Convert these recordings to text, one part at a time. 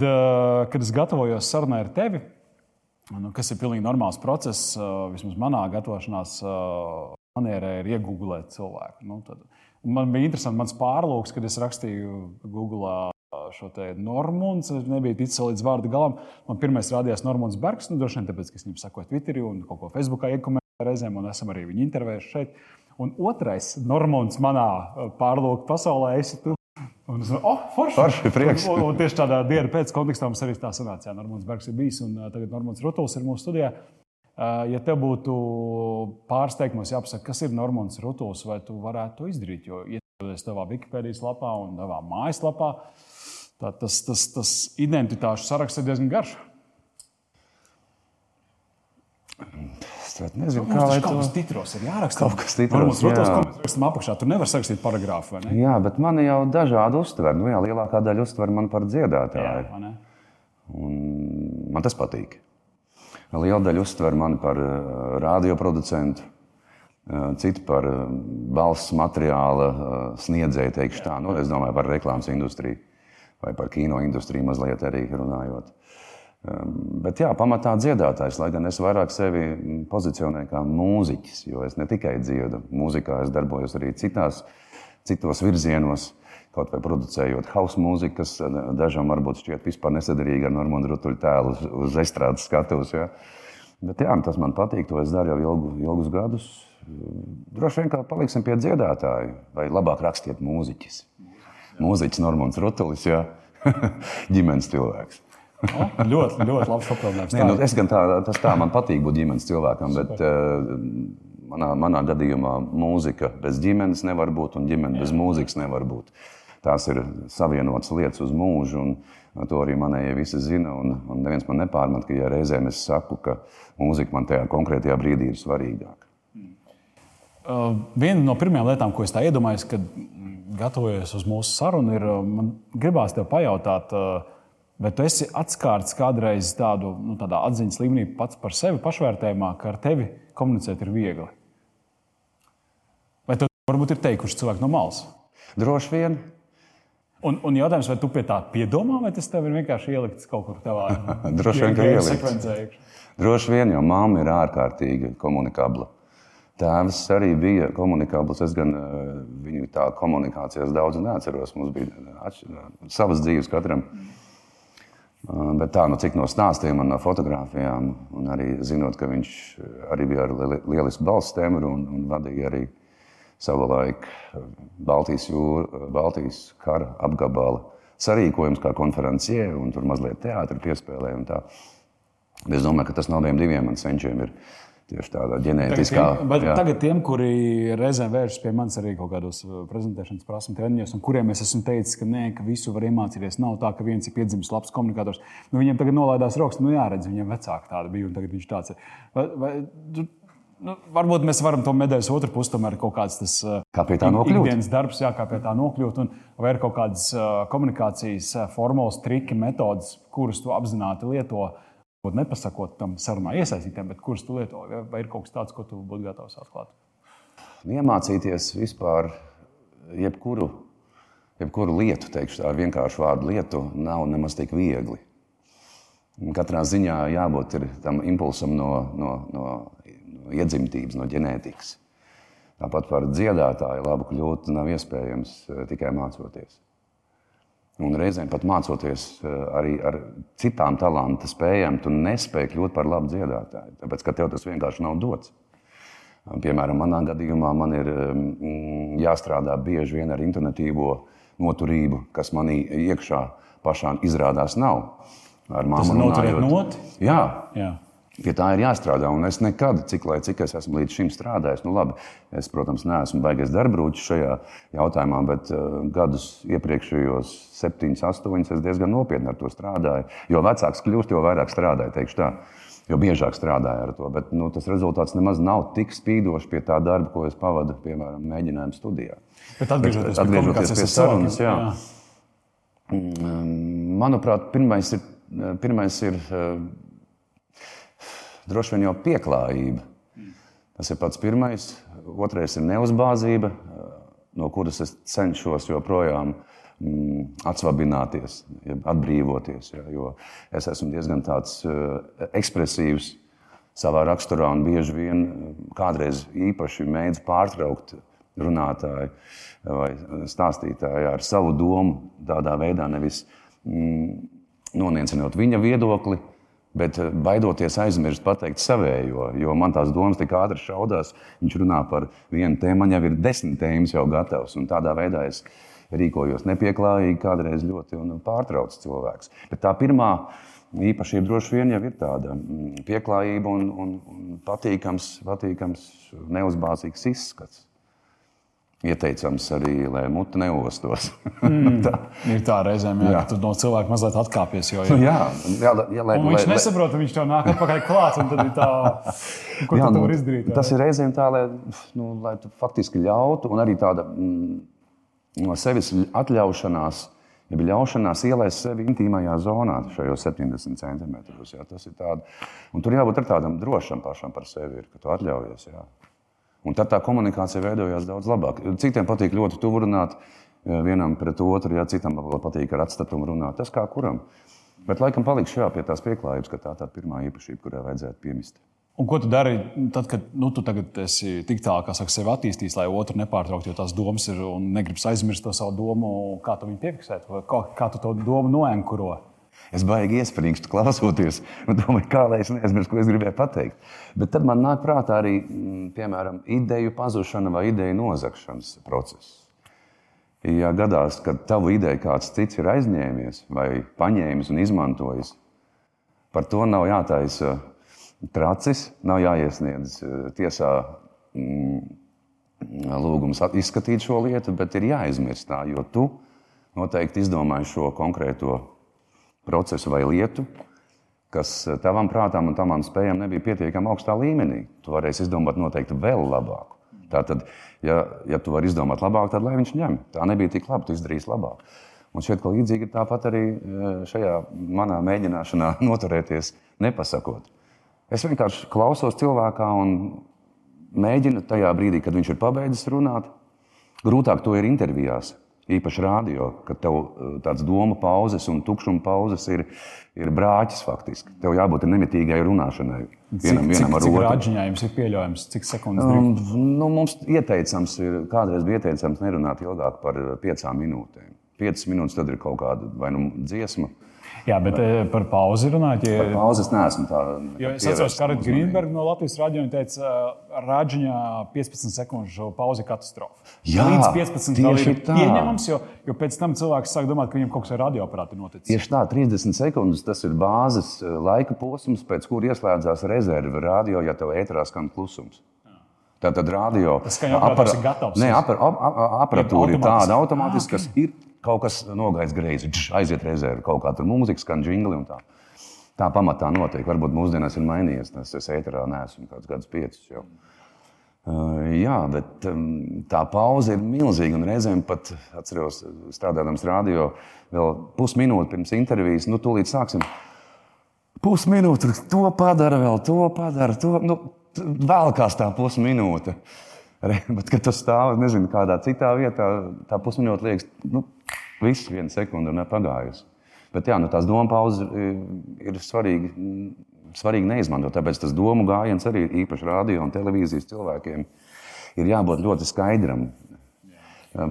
kad, uh, kad es gatavojos sarunai ar tevi, nu, kas ir pilnīgi normāls process, uh, vismaz manā gatavošanās uh, manierē, ir iegūlēt cilvēku. Nu, tad, man bija interesanti, mans pārlūks, kad es rakstīju Google šo Normūnu. Es nebiju ticis līdz vārda galam. Man pirmais rādījās Normons Bergs, nu, droši vien tāpēc, ka es viņam sakoju Twitterī un kaut ko Facebookā iekomentēju reizēm, un esam arī viņu intervējuši šeit. Un otrais Normons manā pārlūku pasaulē esi tu. Un es domāju, oh, forši. forši prieks. Un, un, tieši tādā dienā pēc kontekstā mums arī tā sanāca. Jā, Normons Bergs ir bijis, un tagad Normons Rutuls ir mūsu studijā. Ja tev būtu pārsteigums jāpasaka, kas ir Normons Rutuls, vai tu varētu to izdarīt? Jo ieteicies tavā Wikipēdijas lapā un tavā mājaslapā, tā, tas, tas, tas identitāšu saraksts ir diezgan garš. Nezinu, kā lai to titros ir jāraksta. Kaut kas jā. Rotos, mēs rakstam apakšā. Tur nevar sarakstīt paragrāfu, vai ne? Jā, bet man jau dažādi uztver. Nu, jā, lielākā daļa uztver man par dziedātāju. Jā, Un man tas patīk. Liela daļa uztver mani par uh, radioproducentu, uh, citi par uh, balss materiāla uh, sniedzēju, teikšu tā. Nu, es domāju par reklāmas industriju vai par kino industriju mazliet arī runājot. Um, bet jā, pamatā dziedātājs, lai gan es vairāk sevi pozicionēju kā mūziķis, jo es ne tikai dziedu, mūzikā es darbojos arī citās, citos virzienos, kaut vai producējot hausa mūziku, kas uh, dažam varbūt šķiet vispār nesadarīga ar Normānu Rutuļu tēlu uz, uz estrādes skatuves. Ja. Bet jā, tas man patīk, to es daru jau ilgu, ilgus gadus. Droši vien kā paliksim pie dziedātāja, vai labāk rakstiet mūziķis. Mūziķis Normāns Rutulis, jā, ģimenes cilvēks. O, ļoti, ļoti labs papildinājums. Nē, nu, es gan tā, tas tā man patīk būt ģimenes cilvēkam, bet uh, manā, manā gadījumā mūzika bez ģimenes nevar būt un ģimene bez mūzikas nevar būt. Tās ir savienotas lietas uz mūžu, un to arī manējie visi zina. Un, un neviens man nepārmet, ka ja reizēm es saku, ka mūzika man tajā konkrētajā brīdī ir svarīgāka. Uh, viena no pirmajām lietām, ko es tā iedomājos, kad gatavojos uz mūsu sarunu, ir man gribās te pajautāt, uh, Vai tu esi atskārts kādreiz tādu nu, atziņas līmenī pats par sevi, pašvērtējumā, ka ar tevi komunicēt ir viegli? Vai tev varbūt ir teikuši cilvēki no malas? Droši vien. Un, un jautājums, vai tu pie tā piedomā, vai tas tev ir vienkārši ielikts kaut kur tādā Droši vien, ka ielikts. Droši vien, jo mamma ir ārkārtīgi komunikabla. Tēvs arī bija komunikabls. Es gan viņu tā komunikācijas daudz neatceros. Mums bija atš... savas dzīves katram. Mm. Bet tā, nu, cik no stāstiem un no fotografijām, un arī zinot, ka viņš arī bija ar lielisku balss tēmu un, un vadīja arī savu laiku Baltijas, jūra, Baltijas kara apgabala sarīkojums kā konferencie, un tur mazliet teātris piespēlēja. Es domāju, ka tas no abiem diviem man senčiem ir Tieši tādā ģenētiskā veidā. Tagad tiem, kuri reizēm vēršas pie manis arī kaut kādos uh, prezentēšanas prasmu treniņos, un kuriem es esmu teicis, ka nē, ka visu var iemācīties. Nav tā, ka viens ir piedzimis labs komunikators. Nu, viņam tagad nolaidās rokas, nu jāredz, viņam vecāki tādi bija, un tagad viņš tāds ir. Vai, vai, Nu, varbūt mēs varam to medaļas otru pusi, tomēr kaut kāds tas uh, kā. Ikdienas darbs, jā, kā pie tā nokļūt. Un, vai ir kaut kādas uh, komunikācijas formulas, triki, metodas, kuras tu apzināti lieto, uh, nepasakot tam sarunā iesaistītiem, bet kurus tu lieto? Vai ir kaut kas tāds, ko tu būtu gatavs atklāt? Iemācīties vispār jebkuru, jebkuru lietu, teikšu tā vienkāršu vārdu lietu, nav nemaz tik viegli. Katrā ziņā jābūt tam impulsam no, no, no, no iedzimtības, no ģenētikas. Tāpat par dziedātāju labu kļūt nav iespējams eh, tikai mācoties. Un reizēm pat mācoties eh, arī ar citām talantu spējām, tu nespēji kļūt par labu dziedātāju. Tāpēc, ka tev tas vienkārši nav dots. Piemēram, manā gadījumā man ir mm, jāstrādā bieži vien ar intuitīvo noturību, kas manī iekšā pašā izrādās nav. Ar māmu runājot. Jā. Jā. Pie tā ir jāstrādā. Un es nekad, cik, lai, cik es esmu līdz šim strādājis, nu labi, es, protams, neesmu baigais darbrūķis šajā jautājumā, bet uh, gadus iepriekšējos septiņus, astoņus es diezgan nopietni ar to strādāju. Jo vecāks kļūst, jo vairāk strādāju, teikšu tā. Jo biežāk strādāju ar to. Bet nu, tas rezultāts nemaz nav tik spīdošs pie tā darba, ko es pavadu, piemēram, mēģinājumu studijā. Bet atgriežoties, bet, atgriežoties pie sarunas, jā. jā. Mm, manuprāt, pirmais ir. Pirmais ir droši vien jau pieklājība. Tas ir pats pirmais. Otrais ir neuzbāzība, no kuras es cenšos joprojām mm, atsvabināties, atbrīvoties. Ja, jo es esmu diezgan tāds uh, ekspresīvs savā raksturā un bieži vien kādreiz īpaši mēdz pārtraukt runātāju vai stāstītāju ar savu domu tādā veidā, nevis mm, noniecinot viņa viedokli, bet eh, baidoties aizmirst pateikt savējo, jo man tās domas tik ātri šaudās. Viņš runā par vienu tēmu, man jau ir desmit tēmas jau gatavas, un tādā veidā es rīkojos nepieklājīgi, kādreiz ļoti pārtraucu cilvēks. Bet tā pirmā īpašība droši vien jau ir tāda mm, pieklājība un, un, un patīkams, patīkams neuzbāzīgs izskats. Ieteicams arī, lai mute neostos. mm, tā ir tā reizēm, ka tu no cilvēka mazliet atkāpies. Jo, jā, jā, jā, jā lai, un viņš lai, nesaprot, viņš to nāk atpakaļ klāt. Tā, ko jā, tu nu, vari izdarīt? Jā. Tas ir reizēm tā, lai, nu, lai tu faktiski ļautu, un arī tāda mm, no sevis atļaušanās. Ja bija ļaušanās ielaist sevi intīmajā zonā, šajos 70 centimetros. Jā, tas ir tāds. Un tur jābūt tādam drošam pašam par sevi, ir, ka tu atļaujies. Jā. Un tad tā komunikācija veidojās daudz labāk. Citiem patīk ļoti tuvu runāt, eh, vienam pret otru, ja citam patīk ar atstatumu runāt. Tas kā kuram. Bet laikam palikšu šajā pie tās pieklājības, ka tā ir tā pirmā īpašība, kurai vajadzētu piemist. Un ko tu dari, tad, kad nu, tu esi tik tālu, kā saka, sevi attīstījis, lai otru nepārtrauktu, jo tās domas ir un negribas aizmirst to savu domu, kā tu viņu piefiksēt, vai kā, kā tu to domu noenkuro? Es baigi iesprūgstu klausoties, un domāju, kā lai es neaizmirstu, ko es gribēju pateikt. Bet tad man nāk prātā arī mm, piemēram, ideju pazušana vai ideju nozagšanas process. Ja gadās, ka tavu ideju kāds cits ir aizņēmies vai paņēmis un izmantojis, par to nav jātaisa tracis, nav jāiesniedz eh, tiesā mm, lūgums izskatīt šo lietu, bet ir jāizmirst tā, jo tu noteikti izdomāji šo konkrēto procesu vai lietu, kas eh, tavam prātām un tavām spējām nebija pietiekami augstā līmenī. Tu varēsi izdomāt noteikti vēl labāku. Tātad, ja, ja tu vari izdomāt labāk, tad lai viņš ņem. Tā nebija tik labi, tu izdarīsi labāk. Un ka līdzīgi ir tāpat arī eh, šajā manā mēģināšanā noturēties, nepasakot. Es vienkārši klausos cilvēkā un mēģinu tajā brīdī, kad viņš ir pabeidzis runāt. Grūtāk to ir intervijās īpaši rādio, ka tev eh, tādas domu pauzes un tukšuma pauzes ir, ir brāķis faktiski. Tev jābūt nemitīgai runāšanai. Vienam, cik, vienam cik, cik rāģiņā jums ir pieļaujams, cik sekundes um, nu, mums ieteicams, ir, kādreiz bija ieteicams nerunāt ilgāk par piecām minūtēm. Piecas minūtes tad ir kaut kāda vai nu dziesma Jā, bet eh, par pauzi runājot. Ja... Par pauzi es neesmu tā. Jo es atceros, ka Karita Grīnberga no Latvijas raidījuma teica, ka Rāģiņā 15 sekundžu pauzi katastrofa. Jā, Līdz 15 vēl ir pieņemams, jo, jo pēc tam cilvēks sāk domāt, ka viņam kaut kas ar radioaparātu noticis. Tieši tā, 30 sekundes tas ir bāzes laika posms, pēc kura ieslēdzās rezerve radio, ja tev ētrā skan klusums. Tātad radio apara... ir gatavs. Nē, apar, ap, ap, aparatūra ir tāda automātiski, kas ir kaut kas nogājis greizi, aiziet rezervi, kaut kāda mūzika, skan jingli un tā. Tā pamatā notiek. Varbūt mūsdienās ir mainījies. Es esmu ēterā, neesmu kāds gadus piecus. Jau. Uh, jā, bet um, tā pauze ir milzīga. Un reizēm pat atceros, strādājot radio, vēl pusminūti pirms intervijas, nu, tūlīt sāksim. Pusminūte, to padara, vēl to padara. To, nu, vēl kāds tā pusminūte. Bet, kad tas stāv, nezinu, kādā citā vietā, tā pusminūte liekas, nu, viss viena sekunde ir pagājusi. Bet jā, nu, tās domu pauzes ir, ir svarīgi, svarīgi neizmantot. Tāpēc tas domu gājiens arī īpaši radio un televīzijas cilvēkiem ir jābūt ļoti skaidram,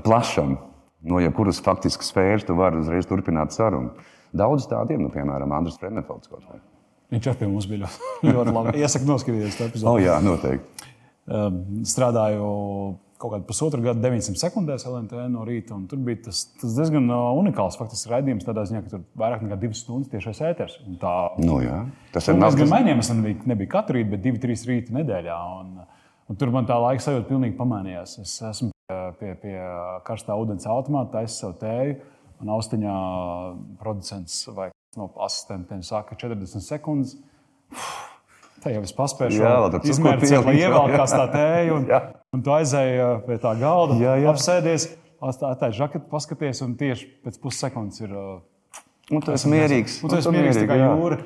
plašam, no jebkuras faktiski sfēras tu vari uzreiz turpināt sarunu. Daudz tādiem, nu, piemēram, Andris Frenefelds kaut vai. Viņš arī pie mums bija ļoti, ļoti labi. Iesaku noskatīties to epizodi. Oh, jā, noteikti. Strādāju kaut kādu pusotru gadu, 900 sekundēs LNT no rīta. Tur bija tas, tas diezgan uh, unikāls faktiski raidījums, tādā ziņā, ka tur vairāk nekā divas stundas tiešais ēters. Tā, nu, jā. tas ir diezgan mainījums. Tas nebija, nebija katru rītu, bet divi, trīs rīta nedēļā. Un, un tur man tā laika sajūta pilnīgi pamainījās. Es esmu pie, pie, pie karstā ūdens automāta, taisu savu tēju. Un austiņā producents vai no asistentiem saka 40 sekundes. Uf, Tā jau es paspēju izmērīt, lai ievelkās tā tēja, un, un tu aizēji pie tā galda, jā, jā. apsēdies, atstāji žaketu, paskaties, un tieši pēc pussekundes ir. Un tu esi mierīgs. Un tu esi mierīgs, tā kā jūra.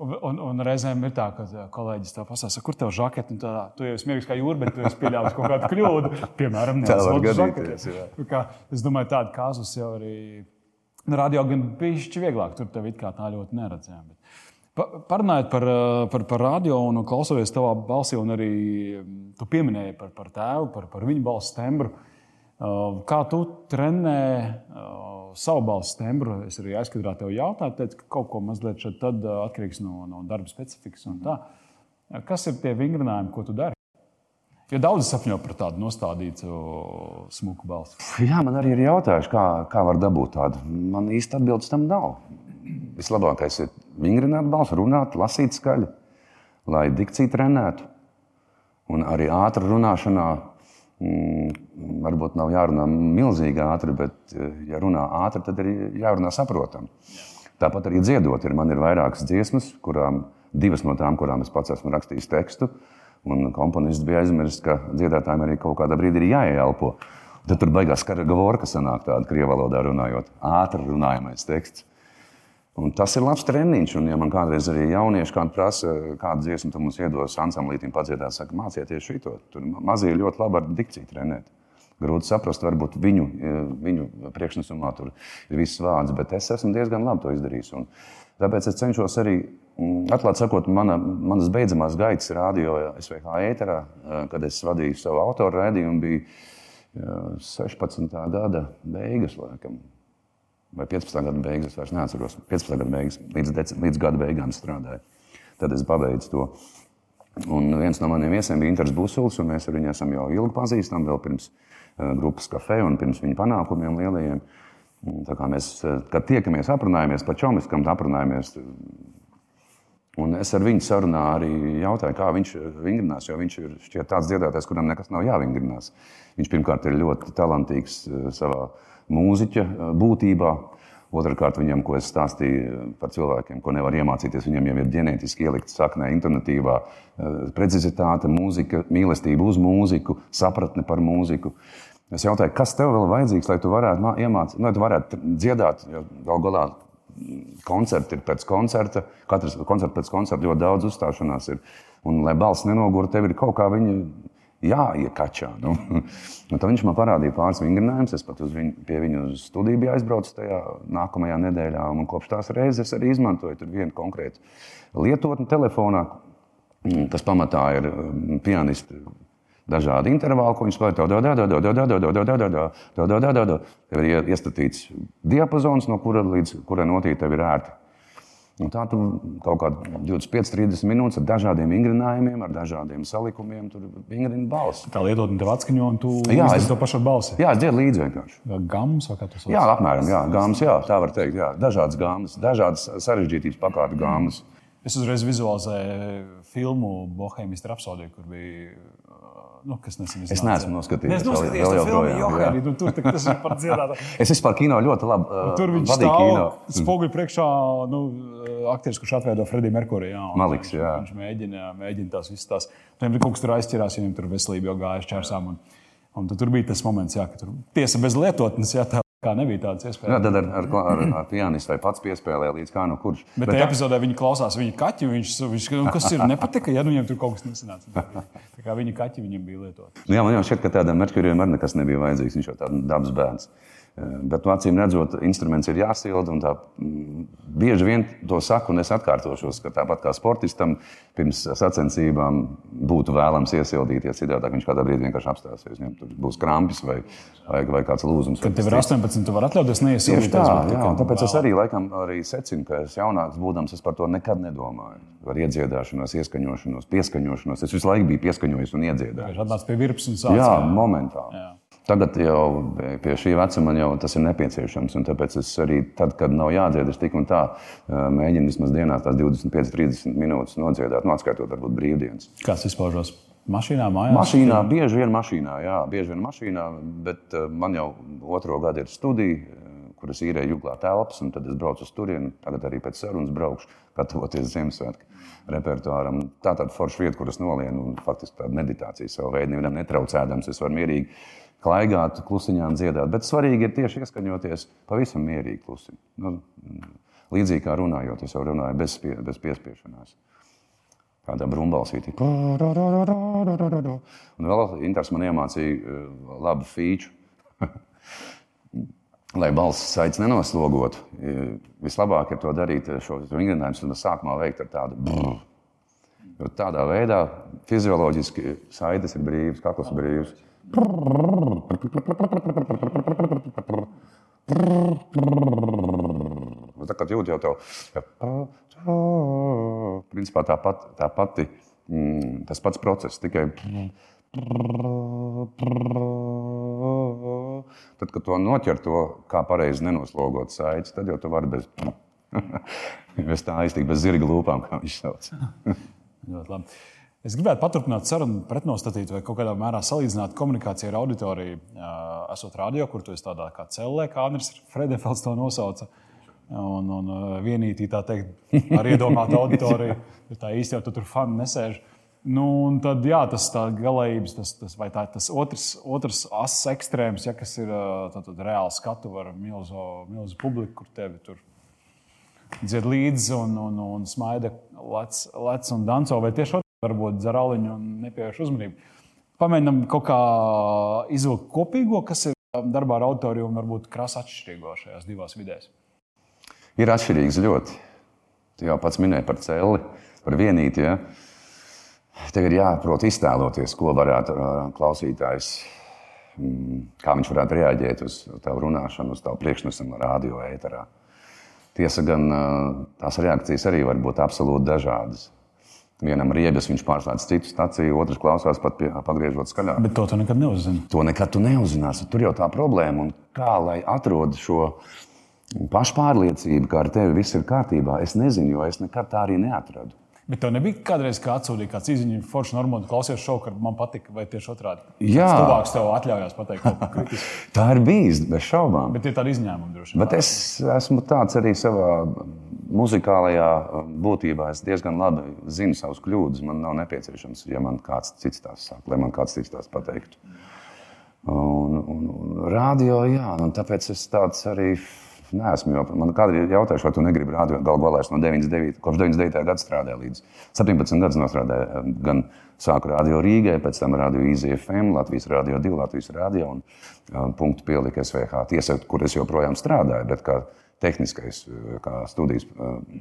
Un, un, un reizēm ir tā, ka kolēģis tev pasaka, kur tev ir žakete. Tā, tu jau esi mierīgs kā jūra, bet tu esi pieļāvis kaut kādu kļūdu. Piemēram, nesaprotu. Es domāju, tādu kāzus jau arī nu, radio gan bija vieglāk. Tur tev it kā tā ļoti neredzējām. Parunājot par, par, par radio un klausoties tavā balsī, un arī tu pieminēji par, par tēvu, par, par viņa balss tembru. Kā tu trenē savu balss tembru. Es arī aizkadrā tev jautāju, teicu, ka kaut ko mazliet šeit atkarīgs no, no darba specifikas. Kas ir tie vingrinājumi, ko tu dari? Jo daudz sapņo par tādu nostādītu smuku balsi. Jā, man arī ir jautājuši, kā, kā var dabūt tādu. Man īsti atbildes tam nav. Vislabākais ir vingrināt balsi, runāt, lasīt skaļi, lai dikcija trenētu. Un arī ātrā runāšanā mm, varbūt nav jārunā milzīgi ātri, bet, eh, ja runā ātri, tad arī jārunā saprotami. Tāpat arī dziedot, ir, man ir vairākas dziesmas, kurām divas no tām, kurām es pats esmu rakstījis tekstu. Un komponists bija aizmirsis, ka dziedātājiem arī kaut kādā brīdī ir jāieelpo. Tad tur beigās kara gavorka sanāk tāda krievu valodā runājot, ātri runājamais teksts. Un tas ir labs treniņš. Un, ja man kādreiz arī jaunieši kādu prasa, kādu dziesmu mums iedos ansamblītam padziedāt, saka, mācieties šo. Tur mazie ļoti labi ar dikciju trenēt. Grūti saprast, varbūt viņu, viņu priekšnesumā tur ir viss vārds, bet es esmu diezgan labi to izdarījis. Un tāpēc es cenšos arī, mm, atklāti sakot, mana, manas beidzamās gaitas radio SVH ēterā, kad es vadīju savu autoru raidījumu, bija 16. gada beigas, laikam, vai 15. gada beigas, es vairs neatceros. 15. gada beigas, līdz, dec, līdz gada beigām strādāju. Tad es pabeidzu to. Un viens no maniem viesiem bija Inters Busulis, un mēs ar viņu esam jau ilgi pazīstami, vēl pirms Eh, grupas kafē un pirms viņa panākumiem lielajiem. Tā kā mēs, eh, kad tiekamies, aprunājamies par čomiskam, aprunājamies. Un es ar viņu sarunā arī jautāju, kā viņš vingrinās, jo viņš ir tāds dziedātājs, kuram nekas nav jāvingrinās. Viņš pirmkārt ir ļoti talantīgs eh, savā mūziķa būtībā. Otrakārt, viņam, ko es stāstīju par cilvēkiem, ko nevar iemācīties, viņam jau ir ģenētiski ielikta saknē, intonatīvā precizitāte, mūzika, mīlestība uz mūziku, sapratne par mūziku. Es jautāju, kas tev vēl vajadzīgs, lai tu varētu iemācīt, lai tu varētu dziedāt. Galu galā koncerti ir pēc koncerta, katrs koncerts pēc koncerta ļoti daudz uzstāšanās ir. Un, lai balss nenogurtu, tev ir kaut kā viņa jāiekačā. Nu. Nu, tad viņš man parādīja pāris vingrinājumus. Es pat viņu, pie viņa uz studiju biju aizbraucis tajā nākamajā nedēļā. Un kopš tās reizes arī izmantoju vienu konkrētu lietotni telefonā, kas pamatā ir pianists dažādi intervāli, ko viņš spēlē. Tev ir iestatīts diapazons, no kura līdz kurai notī tev ir ērti. Un tā tu kaut kādā 25, 30 minūtes ar dažādiem vingrinājumiem, ar dažādiem salikumiem, tur vingrini balsi. Tā lietotne tev atskaņo, un tu jā, es to pašu balsi. Jā, es dziedu līdzi vienkārši. Gams vai kā tas ir? Jā, apmēram, jā, gams, jā, tā var teikt. Jā. Dažādas gāmas, dažādas sarežģītības pakāpju gāmas. Es uzreiz vizualizēju filmu Bohēmijas Rapsodiju, kur bija nu, nesen. Es neesmu noskatījies. Es noskatījos vēl filmu, Johari, nu, tur tas ir par dziedātāju. es vispār kino ļoti labi uh, Tur viņš stāv kino. spoguļu priekšā, nu, aktieris, kurš atveido Frediju Merkuriju. Jā, Maliks, jā. Viņš mēģina, mēģina tās visas tās. Viņam kaut kas tur aizķerās, viņam tur veselība jau gājuši čērsām. Un, un tur bija tas moments, jā, ka tur tiesa bez lietotnes, jā, tā Kā nebija tādas iespējas. Jā, tad ar, ar, ar, ar pianistu vai pats piespēlēja līdz kā no kurš. Bet, Bet tajā epizodē viņi klausās viņa kaķi. Viņš, viņš nu, kas ir nepatika, ja nu viņam tur kaut kas nesanāca. Tā kā viņa kaķi viņam bija lietoti. Jā, man jau šķiet, ka tādam Merkurijam arī nekas nebija vajadzīgs. Viņš jau tāds dabas bērns. Bet, nu, acīm redzot, instruments ir jāsilda. Tā, mm, bieži vien to saku, un es atkārtošos, ka tāpat kā sportistam pirms sacensībām būtu vēlams iesildīties. Citādi viņš kādā brīdī vienkārši apstāsies. Viņam tur būs krampis vai, vai, vai kāds lūzums. Kad tev ir 18, tu vari atļauties neiesildīties. Tā, jā, tāpēc es arī laikam arī secinu, ka es jaunāks būdams, es par to nekad nedomāju. Par iedziedāšanos, ieskaņošanos, pieskaņošanos. Es visu laiku biju pieskaņojis un iedziedājis. Viņš atnāca pie virpas un sācis. Jā, momentāli. Jā. Tagad jau pie šī vecuma jau tas ir nepieciešams. Tāpēc es arī, tad, kad nav jādzied, es tik un tā mēģinu vismaz dienā tās 25, 30 minūtes nodziedāt, nu, atskaitot varbūt brīvdienas. Kāds izpaužās? Mašīnā, mājās? Mašīnā, bieži vien mašīnā, jā, bieži vien mašīnā, bet man jau otro gadu ir studija, kuras īrēju jūglā telpas, un tad es braucu uz turieni. Tagad arī pēc sarunas braukšu, gatavoties Ziemassvētku repertuāram. Tā tāda forša vieta, kuras nolienu, un faktiski tāda meditācija savu veidu, nevienam netraucēdams. Es varu mierīgi klaigāt, klusiņām dziedāt. Bet svarīgi ir tieši ieskaņoties pavisam mierīgi klusiņā. Nu, Līdzīgi kā runājot, es jau runāju bez, pie, bez piespiešanās. Kādā brūnbalsītī. Un vēl Inters man iemācīja eh, labu feature. Lai balss saites nenoslogotu, vislabāk ir to darīt eh, šo vingrinājumu un sākumā veikt ar tādu brrr. Jo tādā veidā fizioloģiski saites ir brīvas, kakls ir brīvs. Tā kā jūt jau ka principā tā, pat, tā pati, mm, tas pats process, tikai. Tad, kad to noķer, to kā pareizi nenoslogot saites, tad jau tu vari bez, bez tā aiztikt, bez zirga lūpām, kā viņš sauc. Ļoti labi. Es gribētu paturpināt sarunu, pretnostatīt vai kaut kādā mērā salīdzināt komunikāciju ar auditoriju. Esot radio, kur tu esi tādā kā cellē, kā Andris Fredefels to nosauca. Un, un vienīgi tā teikt, ar iedomātu auditoriju. Tā īsti jau tu tur fani nesēž. Nu, un tad, jā, tas tā galējības, tas, tas, vai tā, tas otrs, otrs ass ekstrēms, ja, kas ir tad, tad reāli skatu ar milzu, milzu publiku, kur tevi tur dzied līdzi un, un, un smaida, lec, lec un danco. Vai tieši varbūt dzeraliņu un nepievērš uzmanību. Pamēģinām kaut kā izvilkt kopīgo, kas ir darbā ar autoriju un varbūt krāsa atšķirīgo šajās divās vidēs. Ir atšķirīgs ļoti. Tu jau pats minēji par celi, par vienīti. Ja? Ir jāprot iztēloties, ko varētu klausītājs, kā viņš varētu reaģēt uz tavu runāšanu, uz tavu priekšnesumu radio ēterā. Tiesa gan tās reakcijas arī var būt absolūti dažādas. Vienam riebjas, viņš pārslēdz citu staciju, otrs klausās pat pie, pagriežot skaļāk. Bet to tu nekad neuzzini. To nekad tu neuzzināsi. Tur jau tā problēma. Un kā lai atrod šo pašpārliecību, ka ar tevi viss ir kārtībā, es nezinu, jo es nekad tā arī neatradu. Bet tev nebija kādreiz kā atsūtīt kāds izziņu, forši normāli klausies šovu, kad man patika, vai tieši otrādi? Jā, tuvāks tev atļaujās pateikt ko kritisku. tā ir bijis, bez šaubām. Bet ir tādi izņēmumi droši vien. Bet es esmu tāds arī savā muzikālajā būtībā. Es diezgan labi zinu savus kļūdas. Man nav nepieciešams, ja man kāds cits tās saka, lai man kāds cits tās pateiktu. Un, un, un radio, jā, un tāpēc es tāds arī Nē, esmu jau. Man kādreiz jautājuši, vai tu negribi rādīt, galu galā es no 99, kopš 99. gada strādāju līdz 17 gadus nostrādāju. Gan sāku radio Rīgai, pēc tam radio IZFM, Latvijas radio 2, Latvijas radio un um, punktu pielika SVH. Tiesa, kur es joprojām strādāju, bet kā tehniskais, kā studijas,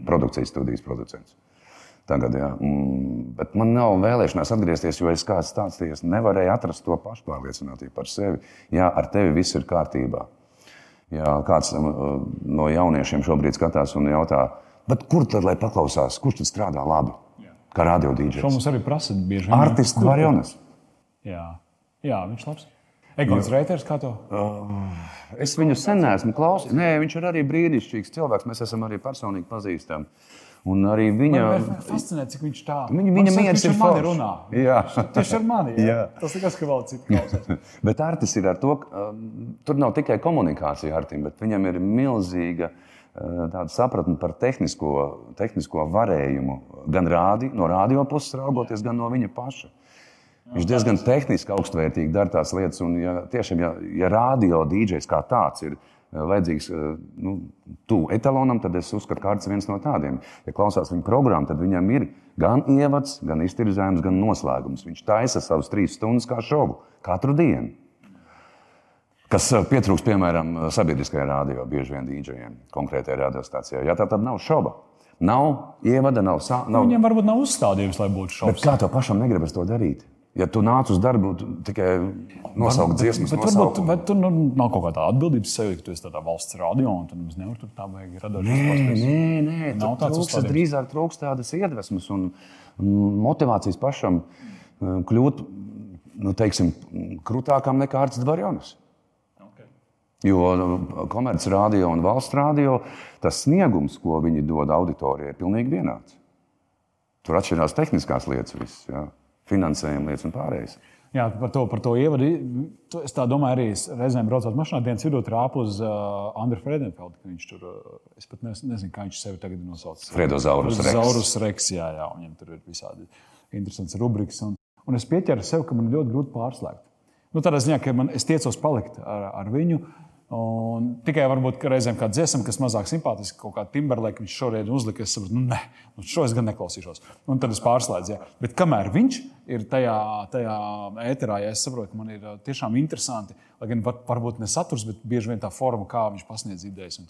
produkcijas studijas producents. Tagad, jā. Mm, bet man nav vēlēšanās atgriezties, jo es kā stāstīju, nevarēju atrast to pašpārliecinātību par sevi. Jā, ar tevi viss ir kārtībā. Ja kāds um, no jauniešiem šobrīd skatās un jautā, kur tad lai paklausās, kurš tad strādā labi? Kā radio dīdžers. Šo mums arī prasa bieži. Artists Varjonas. Jā. Jā, viņš ir labs. Egons Reiters, kā to? Uh, es viņu sen neesmu klausījis. Nē, viņš ir arī brīnišķīgs cilvēks. Mēs esam arī personīgi pazīstami. Un arī viņa. Man fascinē, cik viņš tā. Viņa, viņa mieras ir mani runā. Jā. Tieši ar mani. Jā. jā. Tas nekas, ka vēl citu klausās. bet Artis ir ar to, ka um, tur nav tikai komunikācija ar Artim, bet viņam ir milzīga uh, tāda sapratne par tehnisko, tehnisko varējumu. Gan rādi, no radio puses raugoties, gan no viņa paša. Viņš diezgan tehniski augstvērtīgi dara tās lietas. Un, ja, tiešām, ja, ja radio dīdžers kā tāds ir vajadzīgs eh, nu, tuvu etalonam, tad es uzskatu, ka Kārts ir viens no tādiem. Ja klausās viņa programmu, tad viņam ir gan ievads, gan iztirzājums, gan noslēgums. Viņš taisa savus trīs stundas kā šovu katru dienu. Kas eh, pietrūkst, piemēram, sabiedriskajā rādio, bieži vien dīdžiem, konkrētajā radiostācijā. Ja tā tad nav šoba, nav ievada, nav sāpes. Nav... Viņam varbūt nav uzstādījums, lai būtu šaubas. Kā tev pašam negribas to darīt? Ja tu nāc uz darbu tikai nosaukt dziesmas, bet, bet varbūt bet tur nu, nav kaut kāda atbildības sevi, ka tu esi tādā valsts radio un tu nemaz nevari tur tā vajag radīt. Nē, nē, nē, nav tāds trūks, drīzāk trūkst tādas iedvesmas un motivācijas pašam eh, kļūt nu, teiksim, krūtākam nekā Arts Dvarjonis. Okay. Jo nu, komerciālajā radio un valsts radio tas sniegums, ko viņi dod auditorijai, ir pilnīgi vienāds. Tur atšķirās tehniskās lietas. Viss, jā finansējuma lietas un pārējais. Jā, par to, par to ievadu. Es tā domāju, arī reizēm braucot mašīnā, dienas vidū trāpu uz uh, Andru Fredenfeldu. Viņš tur, uh, es pat nezinu, nezinu, kā viņš sevi tagad nosauc. Fredozaurus Rex. Zaurus Rex, jā, jā, viņam tur ir visādi interesants rubriks. Un, un es pieķeru sev, ka man ļoti grūti pārslēgt. Nu, tādā ziņā, ka man, es tiecos palikt ar, ar viņu. Un tikai varbūt reizēm kā dziesma, kas mazāk simpātiska, kaut kā Timberlake, viņš šoreiz uzlika, es saprotu, nu, nē, nu, šo es gan neklausīšos. Un tad es pārslēdzu. Jā. Bet kamēr viņš ir tajā, tajā ēterā, ja es saprotu, man ir tiešām interesanti, lai gan var, varbūt ne saturs, bet bieži vien tā forma, kā viņš pasniedz idejas.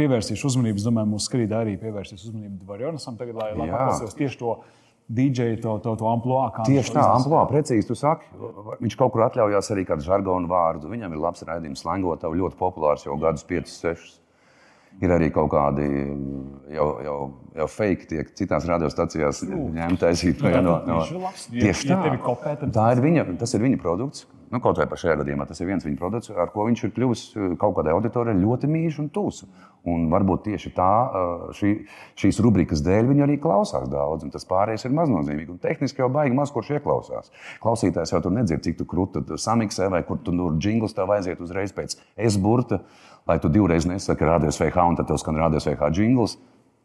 Pievērsīšu uzmanību, es domāju, mūsu skrīdā arī pievērsīs uzmanību Dvarjonasam tagad, lai, lai paklausītos tieši to DJ to, to, to amplitūdu. Tieši tā, amplitūda, precīzi tu saki. Viņš kaut kur atļaujās arī kādu žargonu vārdu. Viņam ir labs raidījums, slangotāji, ļoti populārs jau gadus 5, 6. Ir arī kaut kādi jau, jau, jau fake, tiek citās radiostacijās ņemti taisīt nu, no, no, no. Tieši tā. Ja kopē, tad... tā ir viņa, tas ir viņa produkts. Nu, kaut vai šajā gadījumā tas ir viens viņa produkts, ar ko viņš ir kļuvis eh, kaut kādai auditorijai ļoti mīļš un tūs. Un varbūt tieši tā, eh, šī, šīs rubrikas dēļ viņi arī klausās daudz, un tas pārējais ir maznozīmīgi. Un tehniski jau baigi maz kurš ieklausās. Klausītājs jau tur nedzird, cik tu krūti samiksē, vai kur tu tur jingls tev aiziet uzreiz pēc es burta, lai tu divreiz nesaki radios VH, un tad tev skan radios VH jingls.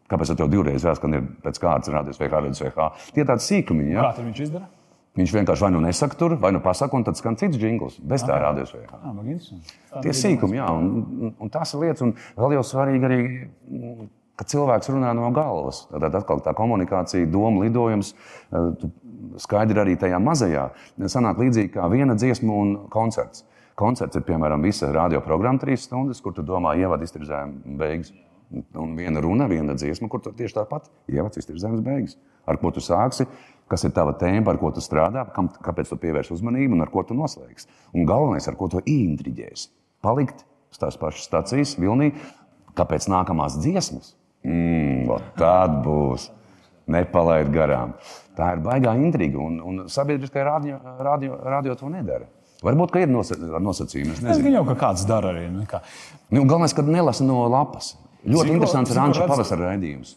Kāpēc tev divreiz jāskan pēc kārtas radios VH, radios VH? Tie tādi sīkumi. Ja? Kā viņš izdara? Viņš vienkārši vai nu nesaka tur, vai nu pasaka, un tad skan cits jingls. Bez tā rādījus. Tie sīkumi, jā, un, un tās ir lietas, un vēl jau svarīgi arī, ka cilvēks runā no galvas. Tad atkal tā komunikācija, doma, lidojums, skaidri arī tajā mazajā. Sanāk līdzīgi kā viena dziesma un koncerts. Koncerts ir piemēram visa radioprogramma, trīs stundas, kur tu domā, ievada iztirzējumu beigas. Un viena runa, viena dziesma, kur tieši tāpat ievads iztirzējumu beigas. Ar ko tu sāksi? Kas ir tava tēma, ar ko tu strādā, kam, kāpēc tu pievērsi uzmanību un ar ko tu noslēgsi. Un galvenais, ar ko tu ieintriģēsi. Palikt tās pašas stācijas, vilnī, kāpēc nākamās dziesmas? Mm, tad būs. Nepalaid garām. Tā ir baigā intriga, un, un sabiedriskajā radio, radio, radio to nedara. Varbūt, ka ir nosacījumi. Es jau ka kāds dara arī. Nu, kā. nu, galvenais, ka nelasa no lapas. Ļoti Ziko, interesants ir Anča pavasara raidījums.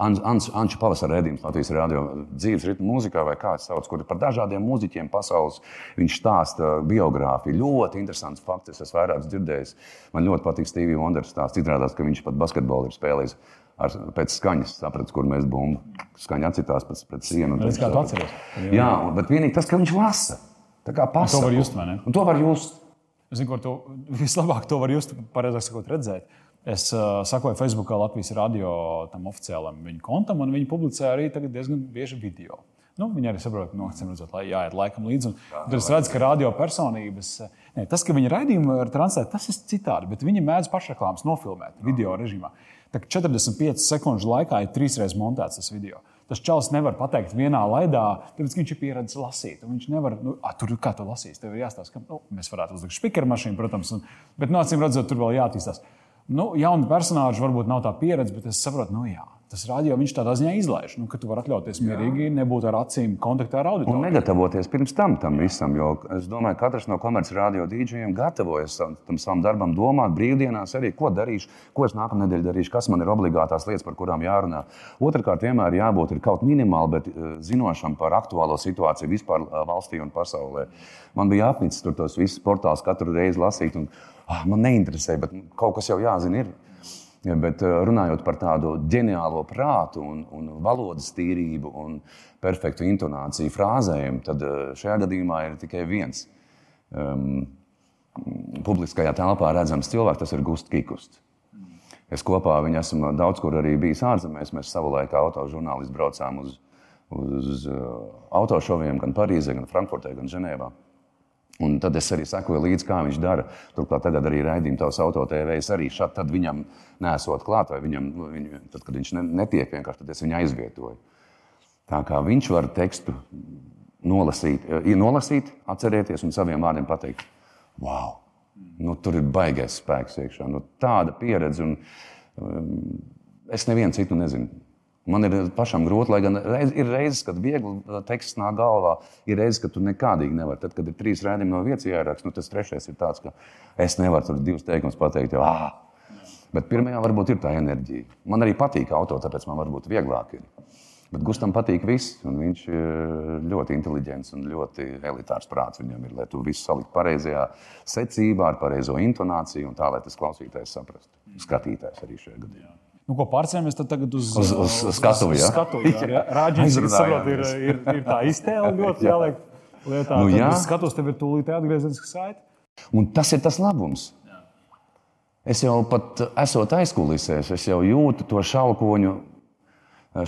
Anča pavasara redzējums Latvijas radio dzīves ritmu mūzikā, vai kāds sauc, kur par dažādiem mūziķiem pasaules viņš stāsta biogrāfiju. Ļoti interesants fakts, es esmu vairākus dzirdējis. Man ļoti patīk Stevie Wonder stāsts. Izrādās, ka viņš pat basketbolu ir spēlējis. Ar, pēc skaņas sapratu, kur mēs bumbu. Skaņa atcitās pēc, pēc sienu. Tas kā tu atceries? Jā, bet vienīgi tas, ka viņš lasa. Tā kā pasaka. To var just, vai ne? Un to var just. Zinu, kur tu vislabāk to var just, pareizāk sakot, redzēt Es uh, sakoju Facebookā Latvijas radio tam oficiālam viņa kontam, un viņi publicē arī diezgan bieži video. Nu, viņi arī saprot, no nu, redzot, lai jāiet laikam līdzi. Tad es redzu, ka radio personības, ne, tas, ka viņi raidījumu var transfert, tas ir citādi, bet viņi mēdz pašreklāmas nofilmēt video režīmā. Tā 45 sekundžu laikā ir trīsreiz montēts tas video. Tas čels nevar pateikt vienā laidā, tāpēc viņš ir pieredzējis lasīt. Viņš nevar, nu, a, tur kā to lasīs. Tev ir jāstāsta, ka nu, mēs varētu uzlikt spīķeru mašīnu, protams, un, bet, no nu, redzot, tur vēl jāattīstās. Nu, jauni personāļi varbūt nav tā pieredze, bet es saprotu, nu jā. Tas radio viņš tādā ziņā izlaiž, nu, ka tu vari atļauties mierīgi, nebūt ar acīm kontaktā ar auditoriju. Un negatavoties pirms tam tam visam, jo es domāju, ka katrs no komerciālajiem radio dīdžiem gatavojas tam savam darbam, domāt brīvdienās arī, ko darīšu, ko es nākamā nedēļa darīšu, kas man ir obligātās lietas, par kurām jārunā. Otrakārt, vienmēr jābūt kaut minimāli, bet eh, zinošam par aktuālo situāciju vispār eh, valstī un pasaulē. Man bija apnicis tur tos visus portālus katru reizi lasīt. Un, ah, man neinteresē, bet kaut kas jau jāzina. Ir. Ja, bet eh, runājot par tādu ģeniālo prātu, un, un valodas tīrību un perfektu intonāciju frāzēm, tad eh, šajā gadījumā ir tikai viens um, publiskajā telpā redzams cilvēks, tas ir Gusts Kikusts. Es kopā ar viņu esmu daudz kur arī bijis ārzemēs. Mēs savulaik autožurnālisti braucām uz, uz uh, autošoviem gan Parīzē, gan Frankfurtē, gan Ženēvā. Un tad es arī sekoju līdzi, kā viņš dara. Turklāt, tagad arī raidījuma tavs autotēvējs arī šādi viņam nesot klāt, vai viņam, viņu, tad, kad viņš netiek vienkārši, tad es viņu aizvietoju. Tā kā viņš var tekstu nolasīt, ja nolasīt atcerieties un saviem vārdiem pateikt, wow, nu, tur ir baigais spēks iekšā. Nu, tāda pieredze, un um, es nevienu citu nezinu. Man ir pašam grūti, lai gan reiz, ir reizes, kad viegli teksts nāk galvā, ir reizes, kad tu nekādīgi nevari. Tad, kad ir trīs rādījumi no vietas jāieraksta, nu, tas trešais ir tāds, ka es nevaru tur divus teikumus pateikt. Jo, ah! Bet pirmajā varbūt ir tā enerģija. Man arī patīk auto, tāpēc man varbūt vieglāk ir. Bet Gustam patīk viss, un viņš ir ļoti inteliģents un ļoti elitārs prāts viņam ir, lai to visu saliktu pareizajā secībā, ar pareizo intonāciju un tā, lai tas klausītājs saprastu. Skatītājs arī šajā gadījumā. Nu, ko pārcēlamies tagad uz, uz, uz, uz skatu? Jā, skatu, jā. jā. Rāģis, saprot, ir, ir, ir tā iztēle ļoti jāliek lietā. Nu, jā. Skatos, tev ir tūlīt atgriezeniska saite. Un tas ir tas labums. Jā. Es jau pat esot aizkulisēs, es jau jūtu to šaukoņu.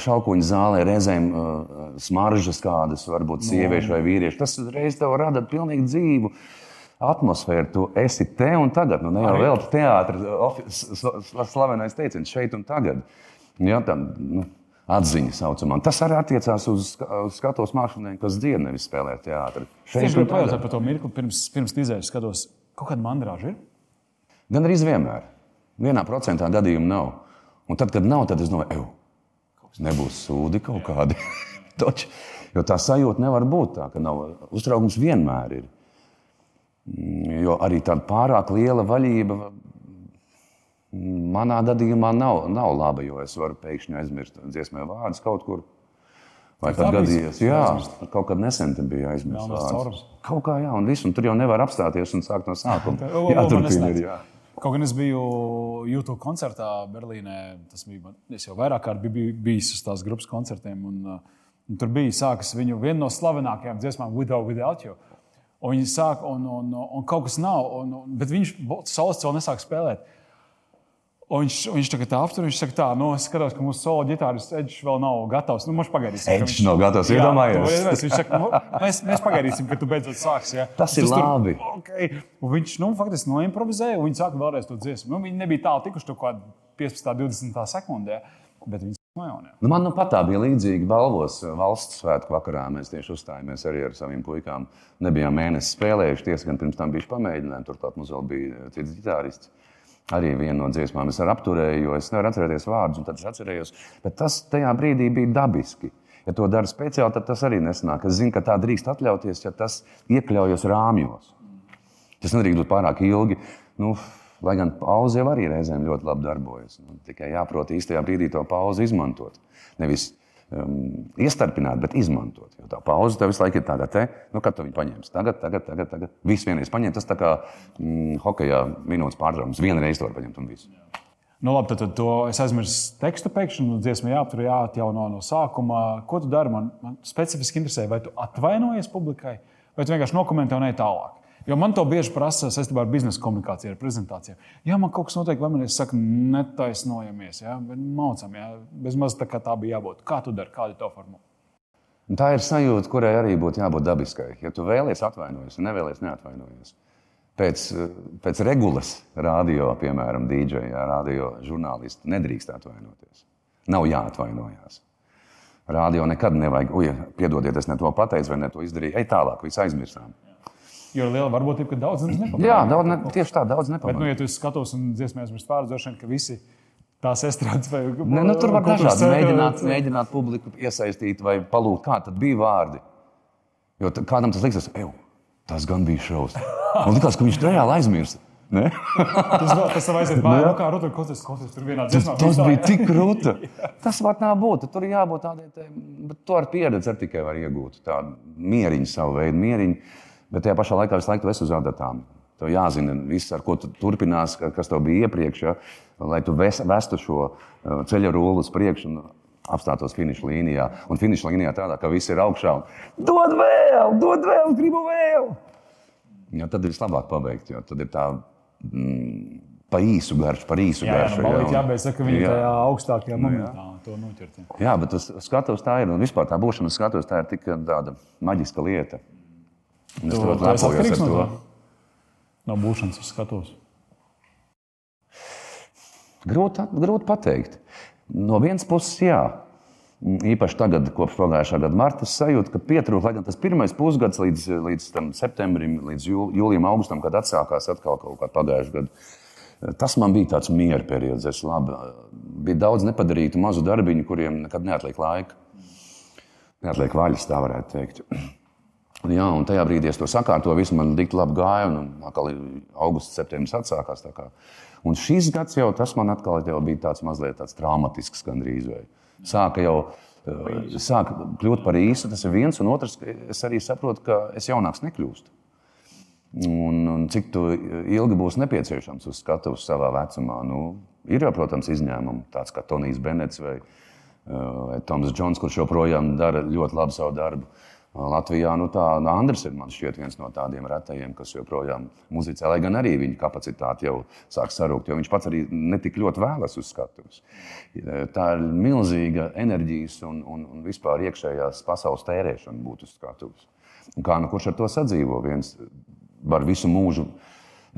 Šaukoņu zālē reizēm uh, smaržas kādas, varbūt sieviešu vai vīriešu. Tas reiz tev rada pilnīgi dzīvu atmosfēru. Tu esi te un tagad. Nu, ne jau vēl teātris, slavenais teiciens šeit un tagad. Ja, tā, nu, atziņa saucamā. Tas arī attiecās uz, uz skatuves mākslinieku, kas dzied, nevis spēlē teātrī. Es gribēju pajautāt par to mirkli, pirms, pirms izējas skatos, kaut kāda mandrāža ir? Gan arī vienmēr. Vienā procentā gadījumā nav. Un tad, kad nav, tad es domāju, ka nebūs sūdi kaut kādi. Jo tā sajūta nevar būt tā, ka nav. Uztraukums vienmēr ir. Mm, jo arī tāda pārāk liela vaļība Manā gadījumā nav, nav laba, jo es varu pēkšņi aizmirst dziesmē vārdus kaut kur. Vai tad gadījās? Jā, kaut kad nesen bija aizmirsts. Kaut kā jā, un viss, un tur jau nevar apstāties un sākt no sākuma. jā, turpina ir. Jā. Kaut gan es biju YouTube koncertā Berlīnē, tas bija, es jau vairāk kārt biju bijis uz tās grupas koncertiem, un, un tur bija sākas viņu viena no slavenākajām dziesmām, Without, Without You. Un viņi sāk, un, un, un, kaut kas nav, un, un, bet viņš solis vēl nesāk spēlēt. Un viņš, viņš tā kā aptur, viņš saka, tā, nu, es skatos, ka mūsu solo ģitāras Edžers vēl nav gatavs. Nu, mums pagaidīsim. Edžers nav gatavs, iedomājieties. Viņš saka, nu, mēs, mēs pagaidīsim, kad tu beidzot sāksi. Ja. Tas ir tur, labi. Okay. Un viņš, nu, faktiski noimprovizēja, un viņi sāka vēlreiz to dziesmu. Nu, viņi nebija tālu tikuši to kaut kādā 15, 20 sekundē, bet viņi Nojaunē. Nu, man nu pat tā bija līdzīga balvos valsts svētku vakarā. Mēs tieši uzstājāmies arī ar saviem puikām. Nebijām mēnesi spēlējuši, tiesa gan pirms tam bija pamēģinājumi. Turklāt mums vēl bija cits ģitārists. Arī viena no dziesmām es apturēju, jo es nevaru atcerēties vārdus, un tad es atcerējos. Bet tas tajā brīdī bija dabiski. Ja to dara speciāli, tad tas arī nesanāk. Es zinu, ka tā drīkst atļauties, ja tas iekļaujas rāmjos. Tas nedrīkst būt pārāk ilgi. Nu, lai gan pauze jau arī reizēm ļoti labi darbojas. Nu, tikai jāprot īstajā brīdī to pauzi izmantot. Nevis um, iestarpināt, bet izmantot. Jo tā pauze tev visu laiku ir tāda, te, nu, kad tu viņu paņemsi. Tagad, tagad, tagad. tagad. Viss vienreiz paņemt. Tas tā kā mm, hokeja minūtes pārtraukums. Vienreiz to var paņemt un viss. Nu, labi, tad, tad to es aizmirsu tekstu pēkšņi, nu, dziesmu jāaptur, jāatjauno no sākuma. Ko tu dari? Man, man specifiski interesē, vai tu atvainojies publikai, vai tu vienkārši nokomentē un ej tālāk. Jo man to bieži prasa saistībā ar biznesa komunikāciju, ar prezentāciju. Jā, man kaut kas notiek, vai man ir saka, netaisnojamies, ja? maucam, ja? bez maz tā kā tā bija jābūt. Kā tu dari, kāda ir tā formula? Tā ir sajūta, kurai arī būtu jābūt dabiskai. Ja tu vēlies atvainojies, ja nevēlies neatvainojies. Pēc, pēc regulas radio, piemēram, DJ, ja, radio žurnālisti nedrīkst atvainoties. Nav jāatvainojas. Radio nekad nevajag, ui, piedodiet, es ne to pateicu vai ne to izdarīju. Ej tālāk, viss aizmirsām. Jo ir liela varbūtība, ka daudz nepamanā. Jā, daudz ne, tieši tā, daudz nepamanā. Bet, nu, ja tu skatos un dziesmēs droši vien, ka visi tās estrādes vai ne, nu, tur var dažādi mēģināt, mēģināt publiku iesaistīt vai palūgt, kā tad bija vārdi. Jo kādam tas liksies, ej, tas gan bija šausmas. Man liekas, ka viņš reāli aizmirst. Tas vēl, tas aiziet mājā, nu kā rūta, kaut kas, kaut kas tur vienā dziesmā. Tas, tas bija tik rūta. Tas var tā būt, tur jābūt tādai, bet to ar pieredzi ar tikai var iegūt. Tādu mieriņu savu veidu, mieriņu Bet tajā pašā laikā visu laiku tu esi uz adatām. Tev jāzina, viss, ar ko tu turpinās, kas tev bija iepriekš, ja, lai tu vestu šo uh, ceļa rulli uz priekšu un apstātos finiša līnijā. Un finiša līnijā tādā, ka viss ir augšā. Un, dod vēl, dod vēl, gribu vēl! Ja, tad ir vislabāk pabeigt, jo tad ir tā. Mm, Pa īsu garšu, par īsu jā, garšu. Jā, jā, jā, bet saka, viņi jā. tajā augstākajā momentā jā. to noķert. Jā, bet tas skatos tā ir. Un vispār tā būšana skatos tā ir tik tāda maģiska lieta. Es tu, ļoti lepojos ar to. No būšanas uz skatuves. Grūti, grūti pateikt. No vienas puses, jā. Īpaši tagad, kopš pagājušā gada marta, sajūta, ka pietrūkst, lai gan tas pirmais pusgads līdz, līdz septembrim, līdz jūlijam, augustam, kad atsākās atkal kaut kā pagājušā gada, tas man bija tāds miera periods. Es labi, bija daudz nepadarītu mazu darbiņu, kuriem nekad neatliek laika. Neatliek vaļas, tā varētu teikt. Jā, un tajā brīdī es to sakārtoju, viss man tik labi gāja, un atkal augusts, septembris atsākās. Un šis gads jau tas man atkal bija tāds mazliet tāds traumatisks gandrīz. Vai. Sāka jau eh, sāka kļūt par īsu, tas ir viens, un otrs, es arī saprotu, ka es jaunāks nekļūstu. Un, un cik ilgi būs nepieciešams uz skatuves savā vecumā? Nu, ir jau, protams, izņēmumi, tāds kā Tonijs Benets vai, eh, vai Toms Džons, kurš joprojām dara ļoti labu savu darbu. Latvijā nu, tā, nu, Andris ir šķiet, viens no tādiem retajiem, kas joprojām muzicē, lai gan arī viņa kapacitāte jau sāk sarūkt, jo viņš pats arī netik ļoti vēlas uz skatuves. Tā ir milzīga enerģijas un, un, un vispār iekšējās pasaules tērēšana būt uz skatuves. Kā nu kurš ar to sadzīvo? Viens var visu mūžu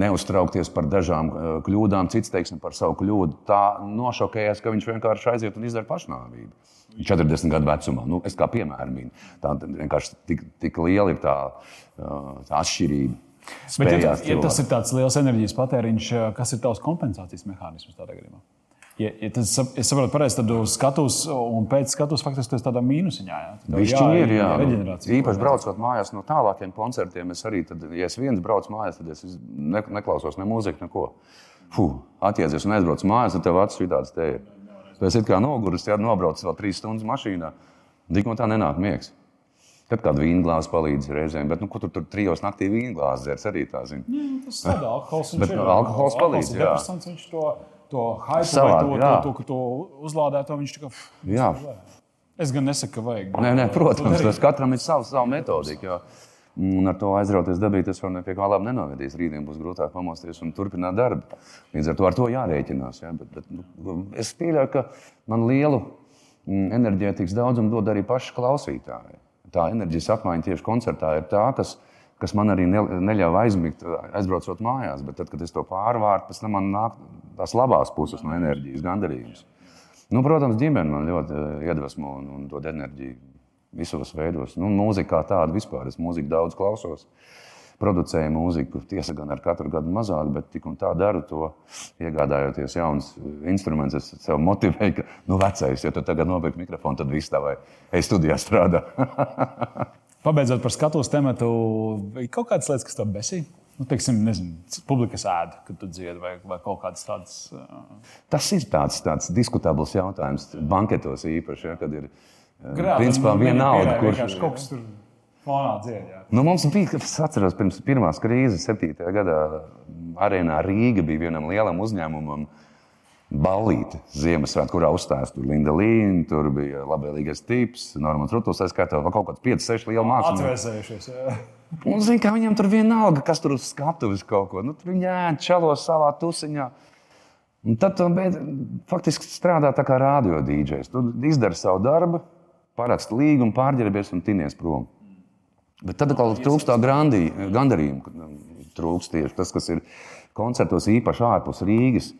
neuztraukties par dažām kļūdām, cits teiksim, par savu kļūdu. Tā nošokējās, ka viņš vienkārši aiziet un izdara pašnāvību. 40 gadu vecumā. Nu, es kā piemēram minu. Tā vienkārši tik, tik liela ir tā, tā atšķirība. Bet, ja, ja tas ir tāds liels enerģijas patēriņš, kas ir tavs kompensācijas mehānisms tādā gadījumā? Ja, ja tas, es saprotu, pareizi, tad uz skatuves un pēc skatuves faktiski tas tādā mīnusiņā. Viņš ir, jā. Nu, īpaši braucot mājās no tālākiem koncertiem, es arī, tad, ja es viens braucu mājās, tad es ne, neklausos ne mūziku, neko. Fuh, atjēdzies un aizbraucu mājās, tad tev acis vidāds te ir. Esi kā noguris, ja nobrauc vēl trīs stundas mašīnā. Tik no tā nenāk miegs. Kad kāda vīna glāze palīdz reizēm, bet nu, kur tur, tur trijos naktī vīna glāze dzers arī tā zina. Jā, tas ir alkohols. bet, alkohols palīdz. Jā. To, Savād, vai to, to, to, to uzlādēto viņš tikai. Jā. Es gan nesaku, ka vajag. Nē, nē, protams, tas katram ir savs, savu metodiku. Un ar to aizrauties dabī, tas var pie kā labi nenovedīs. Rītdien būs grūtāk pamosties un turpināt darbu. Līdz ar to ar to jārēķinās. Ja? Bet, bet, nu, es pieļauju, ka man lielu mm, enerģētikas daudzumu dod arī paši klausītāji. Tā enerģijas apmaiņa tieši koncertā ir tā, kas, kas man arī ne, neļauj aizmigt, aizbraucot mājās. Bet tad, kad es to pārvāru, pēc tam man nāk tās labās puses no enerģijas, gandarījums. Nu, protams, ģimene man ļoti eh, iedvesmo un, un dod enerģiju visos veidos. Nu, mūzika kā tāda vispār. Es mūziku daudz klausos. Producēju mūziku, tiesa gan ar katru gadu mazāk, bet tik un tā daru to, iegādājoties jaunus instrumentus. Es sev motivēju, ka, nu, vecais, ja tu tagad nopirksi mikrofonu, tad viss tā vai ej studijā strādā. Pabeidzot par skatuves tematu, ir kaut kādas lietas, kas tev besī? Nu, teiksim, nezinu, publikas ēda, kad tu dziedi, vai, vai kaut kādas tādas. Uh... Tas ir tāds, tāds diskutabls jautājums, banketos īpaši, ja, kad ir ielikās Grāmatā principā vienalga, kurš kaut kas tur fonā dzied. Nu, mums bija, es atceros, pirms pirmās krīzes, 7. gadā arēnā Rīga bija vienam lielam uzņēmumam. Ballīte Ziemassvētku, kurā uzstājās tur Linda Līna, tur bija labvēlīgais tips, Normans Rutus, tā skaitā vēl kaut kāds 5, 6 liela mākslinieki. Atvēsējušies, jā. Un zina, ka viņam tur vienalga, kas tur uz skatuves kaut ko. Nu, tur viņi ēd čalos savā tusiņā. Un tad tu beid, faktiski strādā tā kā radio dīdžers. Tu izdari savu darbu, paraksti līgumu, pārģērbies un tinies prom. Bet tad atkal trūkst tā gandarījuma. Trūkst tieši tas, kas ir koncertos īpaši ārpus Rīgas.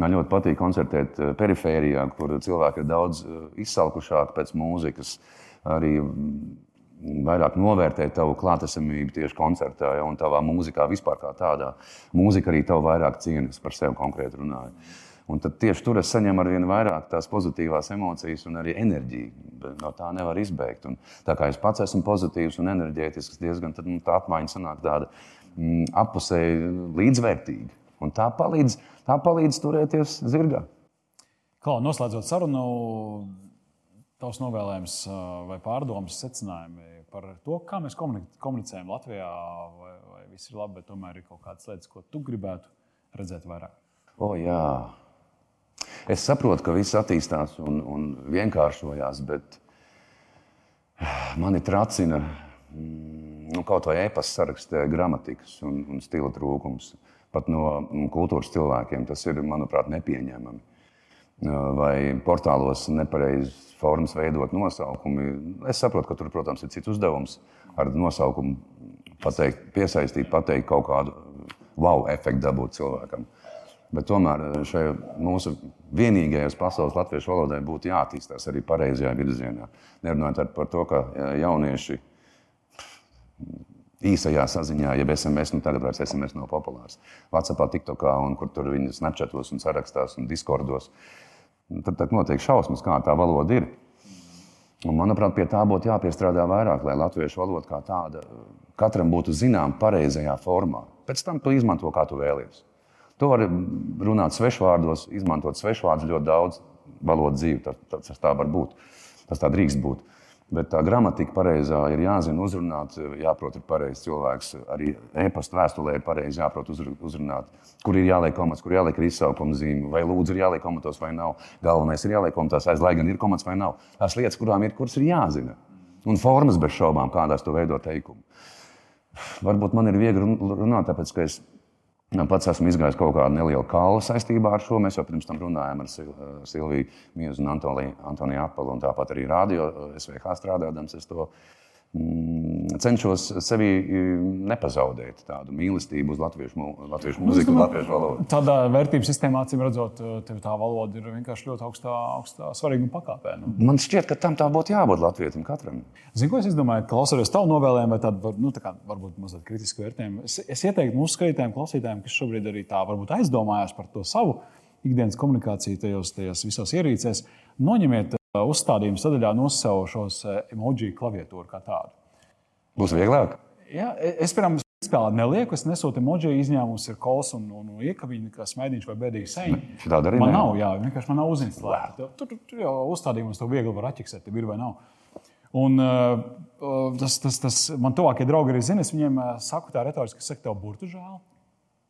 Man ļoti patīk koncertēt eh, perifērijā, kur cilvēki ir daudz eh, izsalkušāki pēc mūzikas. Arī mm, vairāk novērtēt tavu klātesamību tieši koncertā, ja, un tavā mūzikā vispār kā tādā. Mūzika arī tev vairāk cienas par sevi konkrēti runāja. Un tad tieši tur es saņemu ar vien vairāk tās pozitīvās emocijas un arī enerģiju. No tā nevar izbēgt. Un tā kā es pats esmu pozitīvs un enerģētisks, diezgan tad, nu, tā apmaiņa sanāk tāda mm, apusēji līdzvērtīga. Un tā palīdz, tā palīdz turēties zirgā. Kā noslēdzot sarunu, tavs novēlējums vai pārdomas secinājumi par to, kā mēs komunicējam Latvijā, vai, vai viss ir labi, bet tomēr ir kaut kādas lietas, ko tu gribētu redzēt vairāk? O, jā, Es saprotu, ka viss attīstās un, un vienkāršojās, bet mani tracina mm, nu, kaut vai e-pasta sarakstā gramatikas un, un stila trūkums. Pat no mm, kultūras cilvēkiem tas ir, manuprāt, nepieņemami. Vai portālos nepareizas formas veidot nosaukumi. Es saprotu, ka tur, protams, ir cits uzdevums ar nosaukumu pateikt, piesaistīt, pateikt kaut kādu wow efektu dabūt cilvēkam. Bet tomēr šajā mūsu vienīgajā pasaules latviešu valodai būtu jāattīstās arī pareizajā virzienā. Nerunājot par to, ka jaunieši īsajā saziņā, ja SMS, nu tagad vairs SMS nav populārs. Vācijā, TikTokā, un kur tur viņi snapchatos un sarakstās un diskordos. Tad, tad notiek šausmas, kā tā valoda ir. Un, manuprāt, pie tā būtu jāpiestrādā vairāk, lai latviešu valoda kā tāda katram būtu zināma pareizajā formā. Pēc tam to izmanto, kā tu vēlies. Tu vari runāt svešvārdos, izmantot svešvārdus ļoti daudz valodu dzīvi. Tas, tas tā var būt. Tas tā drīkst būt. Bet tā gramatika pareizā ir jāzina, uzrunāt, jāprot, ir pareizs cilvēks. Arī e-pasta vēstulē ir pareizi jāprot uzrunāt, kur ir jāliek komats, kur jāliek izsaukuma zīme, vai lūdzu ir jāliek komatos vai nav. Galvenais ir jāliek komatos, aiz lai gan ir komats vai nav. Tās lietas, kurām ir, kuras ir jāzina. un formas bez šaubām, kādās tu veido teikumu. Varbūt man ir viegli runāt, tāpēc ka es pats esmu izgājis kaut kādu nelielu kalnu saistībā ar šo. Mēs jau pirms tam runājām ar Sil Silviju Miezu un Antoniju Apalu, un tāpat arī radio SVH strādājot. Es to cenšos sevi mm, nepazaudēt tādu mīlestību uz latviešu, latviešu mūziku, nu, latviešu valodu. Tādā vērtības sistēmā, acīm redzot, tev tā valoda ir vienkārši ļoti augstā, augstā svarīguma pakāpē. Nu. Man šķiet, ka tam tā būtu jābūt latvietim katram. Zinu, ko es domāju, klausoties tavu novēlējumu, vai tādu nu, tā kā, varbūt mazliet kritisku vērtējumu. Es, es ieteiktu mūsu skatītājiem, klausītājiem, kas šobrīd arī tā varbūt aizdomājās par to savu ikdienas komunikāciju tajos, tajos visos ierīcēs, noņemiet uzstādījuma sadaļā nosaucu šos emoji klaviatūru kā tādu. Būs vieglāk. Jā, es pirms spēlē nelieku, es nesūtu emoji, izņēmums ir kols un, un, un iekaviņa, kā smaidiņš vai bēdīgs seņš. Tāda arī man nav. Jā, vienkārši man nav uzinstalēta. Tur, tur, tur jau uzstādījums to viegli var atķiksēt, ir vai nav. Un, uh, tas, tas, tas man tuvākie draugi arī zina. Es viņiem uh, saku tā retoriski, ka tev burtu žēl.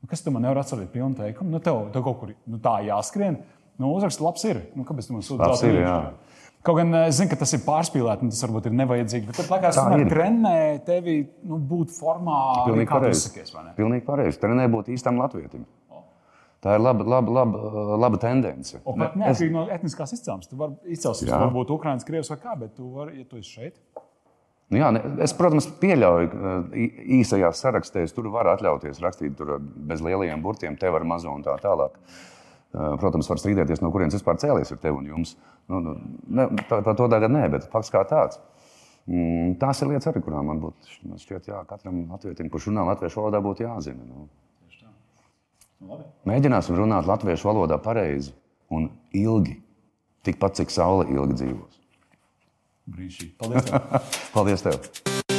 Nu, kas tu man nevar atcerēt pilnu teikumu? Nu, tev, tev kaut kur nu, tā jāskrien. Nu, uzraksts labs ir. Nu, kāpēc tu man sūti tādu lietu? Kaut gan es zinu, ka tas ir pārspīlēti, un tas varbūt ir nevajadzīgi. Bet kā es tomēr trenēju tevi nu, būt formā, Pilnīgi pareizi. Pilnīgi pareizi. Trenē būt īstam latvietim. Tā ir laba, laba, laba, laba tendence. O, pat neatkarīgi es... no etniskās izcelsmes. Tu vari izcelsties, varbūt Ukrāņas, Krievijas vai kā, bet tu vari, ja tu esi šeit. Nu, jā, ne, es, protams, pieļauju, ka īsajās sarakstēs tur var atļauties rakstīt bez lieliem burtiem, tev ar mazo un tā tālāk. Protams, var strīdēties, no kurienes vispār cēlies ar tevi un jums. Nu, nu, ne, par, par to tagad nē, bet fakts kā tāds. Mm, tās ir lietas, arī, kurām man būtu šķiet, jā, katram latvietim, kurš runā latviešu valodā, būtu jāzina. Nu. Labi. Mēģināsim runāt latviešu valodā pareizi un ilgi. Tikpat cik saule ilgi dzīvos. Brīnišķīgi. Paldies! Tev. Paldies! Tev.